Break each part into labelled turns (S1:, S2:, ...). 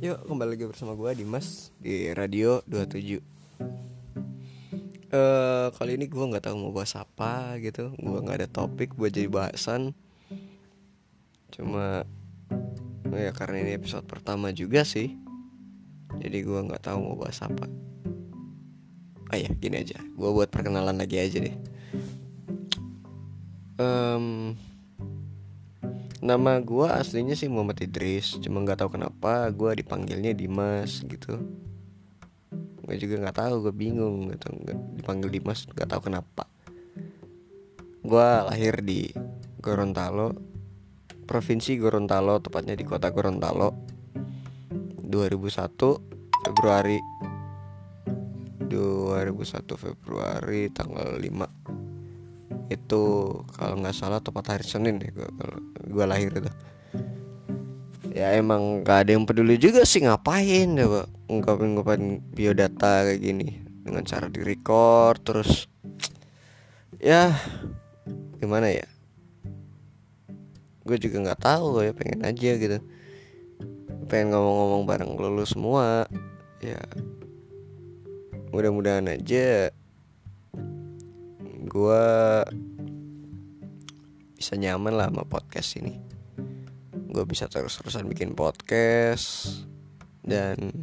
S1: Yuk kembali lagi bersama gue Dimas di Radio 27 Eh Kali ini gue gak tahu mau bahas apa gitu. Gue gak ada topik buat jadi bahasan. Cuma Ya karena ini episode pertama juga sih Jadi gue gak tahu mau bahas apa. Oh ya gini aja. Gue buat perkenalan lagi aja deh. Um, Nama gue aslinya sih Muhammad Idris Cuma gak tahu kenapa gue dipanggilnya Dimas gitu. Gue juga gak tahu gue bingung gitu. Nggak Dipanggil Dimas gak tahu kenapa. Gue lahir di Gorontalo Provinsi Gorontalo Tepatnya di kota Gorontalo. 2001 Februari. 2001 Februari tanggal 5 itu kalau nggak salah tepat hari Senin deh gue gue lahir itu. Ya emang gak ada yang peduli juga sih ngapain pak ungkapin ungkapin biodata kayak gini dengan cara di terus ya gimana ya? Gue juga nggak tahu ya pengen aja gitu. Pengen ngomong-ngomong bareng lulu semua ya mudah-mudahan aja gue bisa nyaman lah sama podcast ini. Gue bisa terus-terusan bikin podcast dan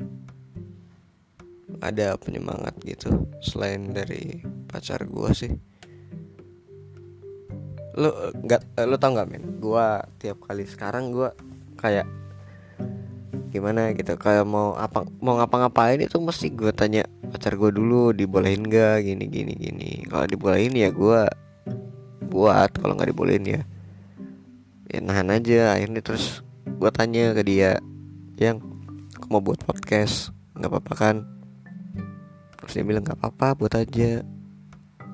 S1: ada penyemangat gitu selain dari pacar gue sih. Lu nggak lu tau nggak men gue tiap kali sekarang gue kayak gimana gitu. Kayak mau apa mau ngapa-ngapain itu mesti gue tanya pacar gue dulu dibolehin gak gini gini gini. Kalau dibolehin ya gue buat kalau nggak dibolehin ya ya nahan aja. Akhirnya terus gue tanya ke dia yang aku mau buat podcast nggak apa-apa kan? Terus dia bilang nggak apa-apa buat aja.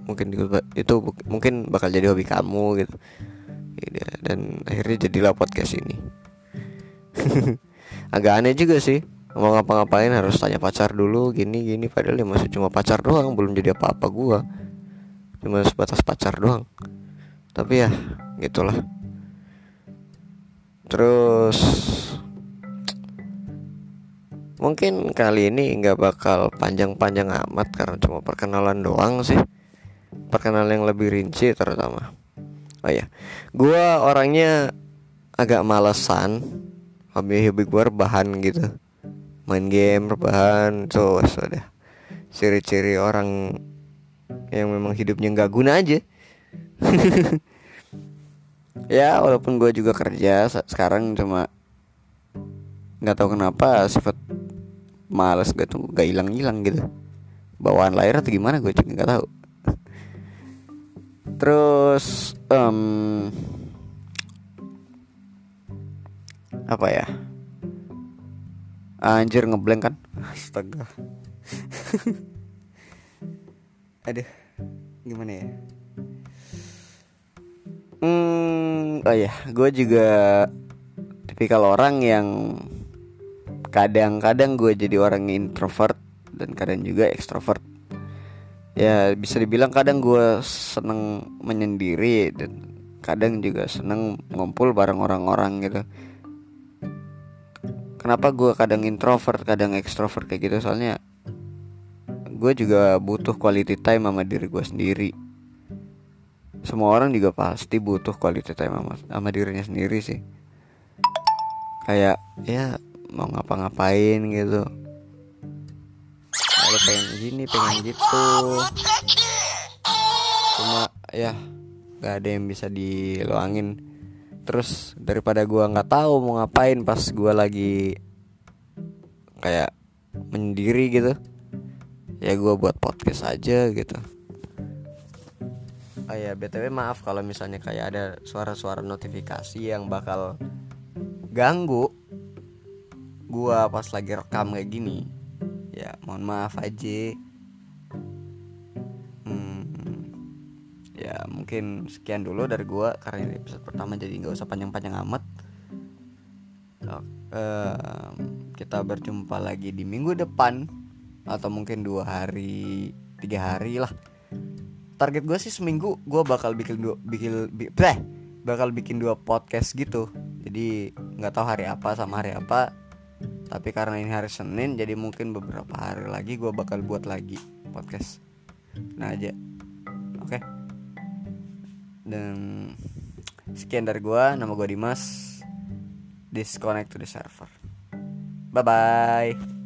S1: Mungkin itu mungkin bakal jadi hobi kamu gitu. Ya, dan akhirnya jadilah podcast ini agak aneh juga sih. Mau ngapa-ngapain harus tanya pacar dulu gini gini. Padahal dia masih cuma pacar doang belum jadi apa-apa gua. Cuma sebatas pacar doang. Tapi ya gitulah. Terus mungkin kali ini nggak bakal panjang-panjang amat karena cuma perkenalan doang sih. Perkenalan yang lebih rinci terutama. Oh ya gue orangnya agak malesan hobi-hobi gue rebahan gitu. Main game rebahan so sudah ciri-ciri orang yang memang hidupnya nggak guna aja. Ya walaupun gue juga kerja sekarang cuma nggak tahu kenapa sifat males gue tuh gak hilang-hilang gitu. Bawaan lahir atau gimana gue juga nggak tahu. Terus um, apa ya? Anjir ngeblank kan? Astaga. Aduh gimana ya? Hmm oh ya gue juga tipikal orang yang kadang-kadang gue jadi orang introvert dan kadang juga ekstrovert. Ya bisa dibilang kadang gue seneng menyendiri dan kadang juga seneng ngumpul bareng orang-orang gitu kenapa gue kadang introvert kadang ekstrovert kayak gitu? Soalnya gue juga butuh quality time sama diri gue sendiri. Semua orang juga pasti butuh quality time sama, sama dirinya sendiri sih. Kayak ya mau ngapa-ngapain gitu. Kalau pengen gini pengen gitu. Cuma ya gak ada yang bisa diluangin terus daripada gua nggak tahu mau ngapain pas gua lagi kayak menyendiri gitu ya gua buat podcast aja gitu. Oh ya btw maaf kalau misalnya kayak ada suara-suara notifikasi yang bakal ganggu gua pas lagi rekam kayak gini. Ya mohon maaf aja ya mungkin sekian dulu dari gua karena ini episode pertama jadi nggak usah panjang-panjang amat. Kita berjumpa lagi di minggu depan atau mungkin dua hari tiga hari lah. Target gue sih seminggu gue bakal bikin dua bikin bi, bleh, bakal bikin dua podcast gitu. Jadi nggak tahu hari apa sama hari apa Tapi karena ini hari Senin Jadi mungkin beberapa hari lagi gue bakal buat lagi podcast. Nah aja. Oke Dan Sekian dari gue Nama gue Dimas. Disconnect to the server. Bye bye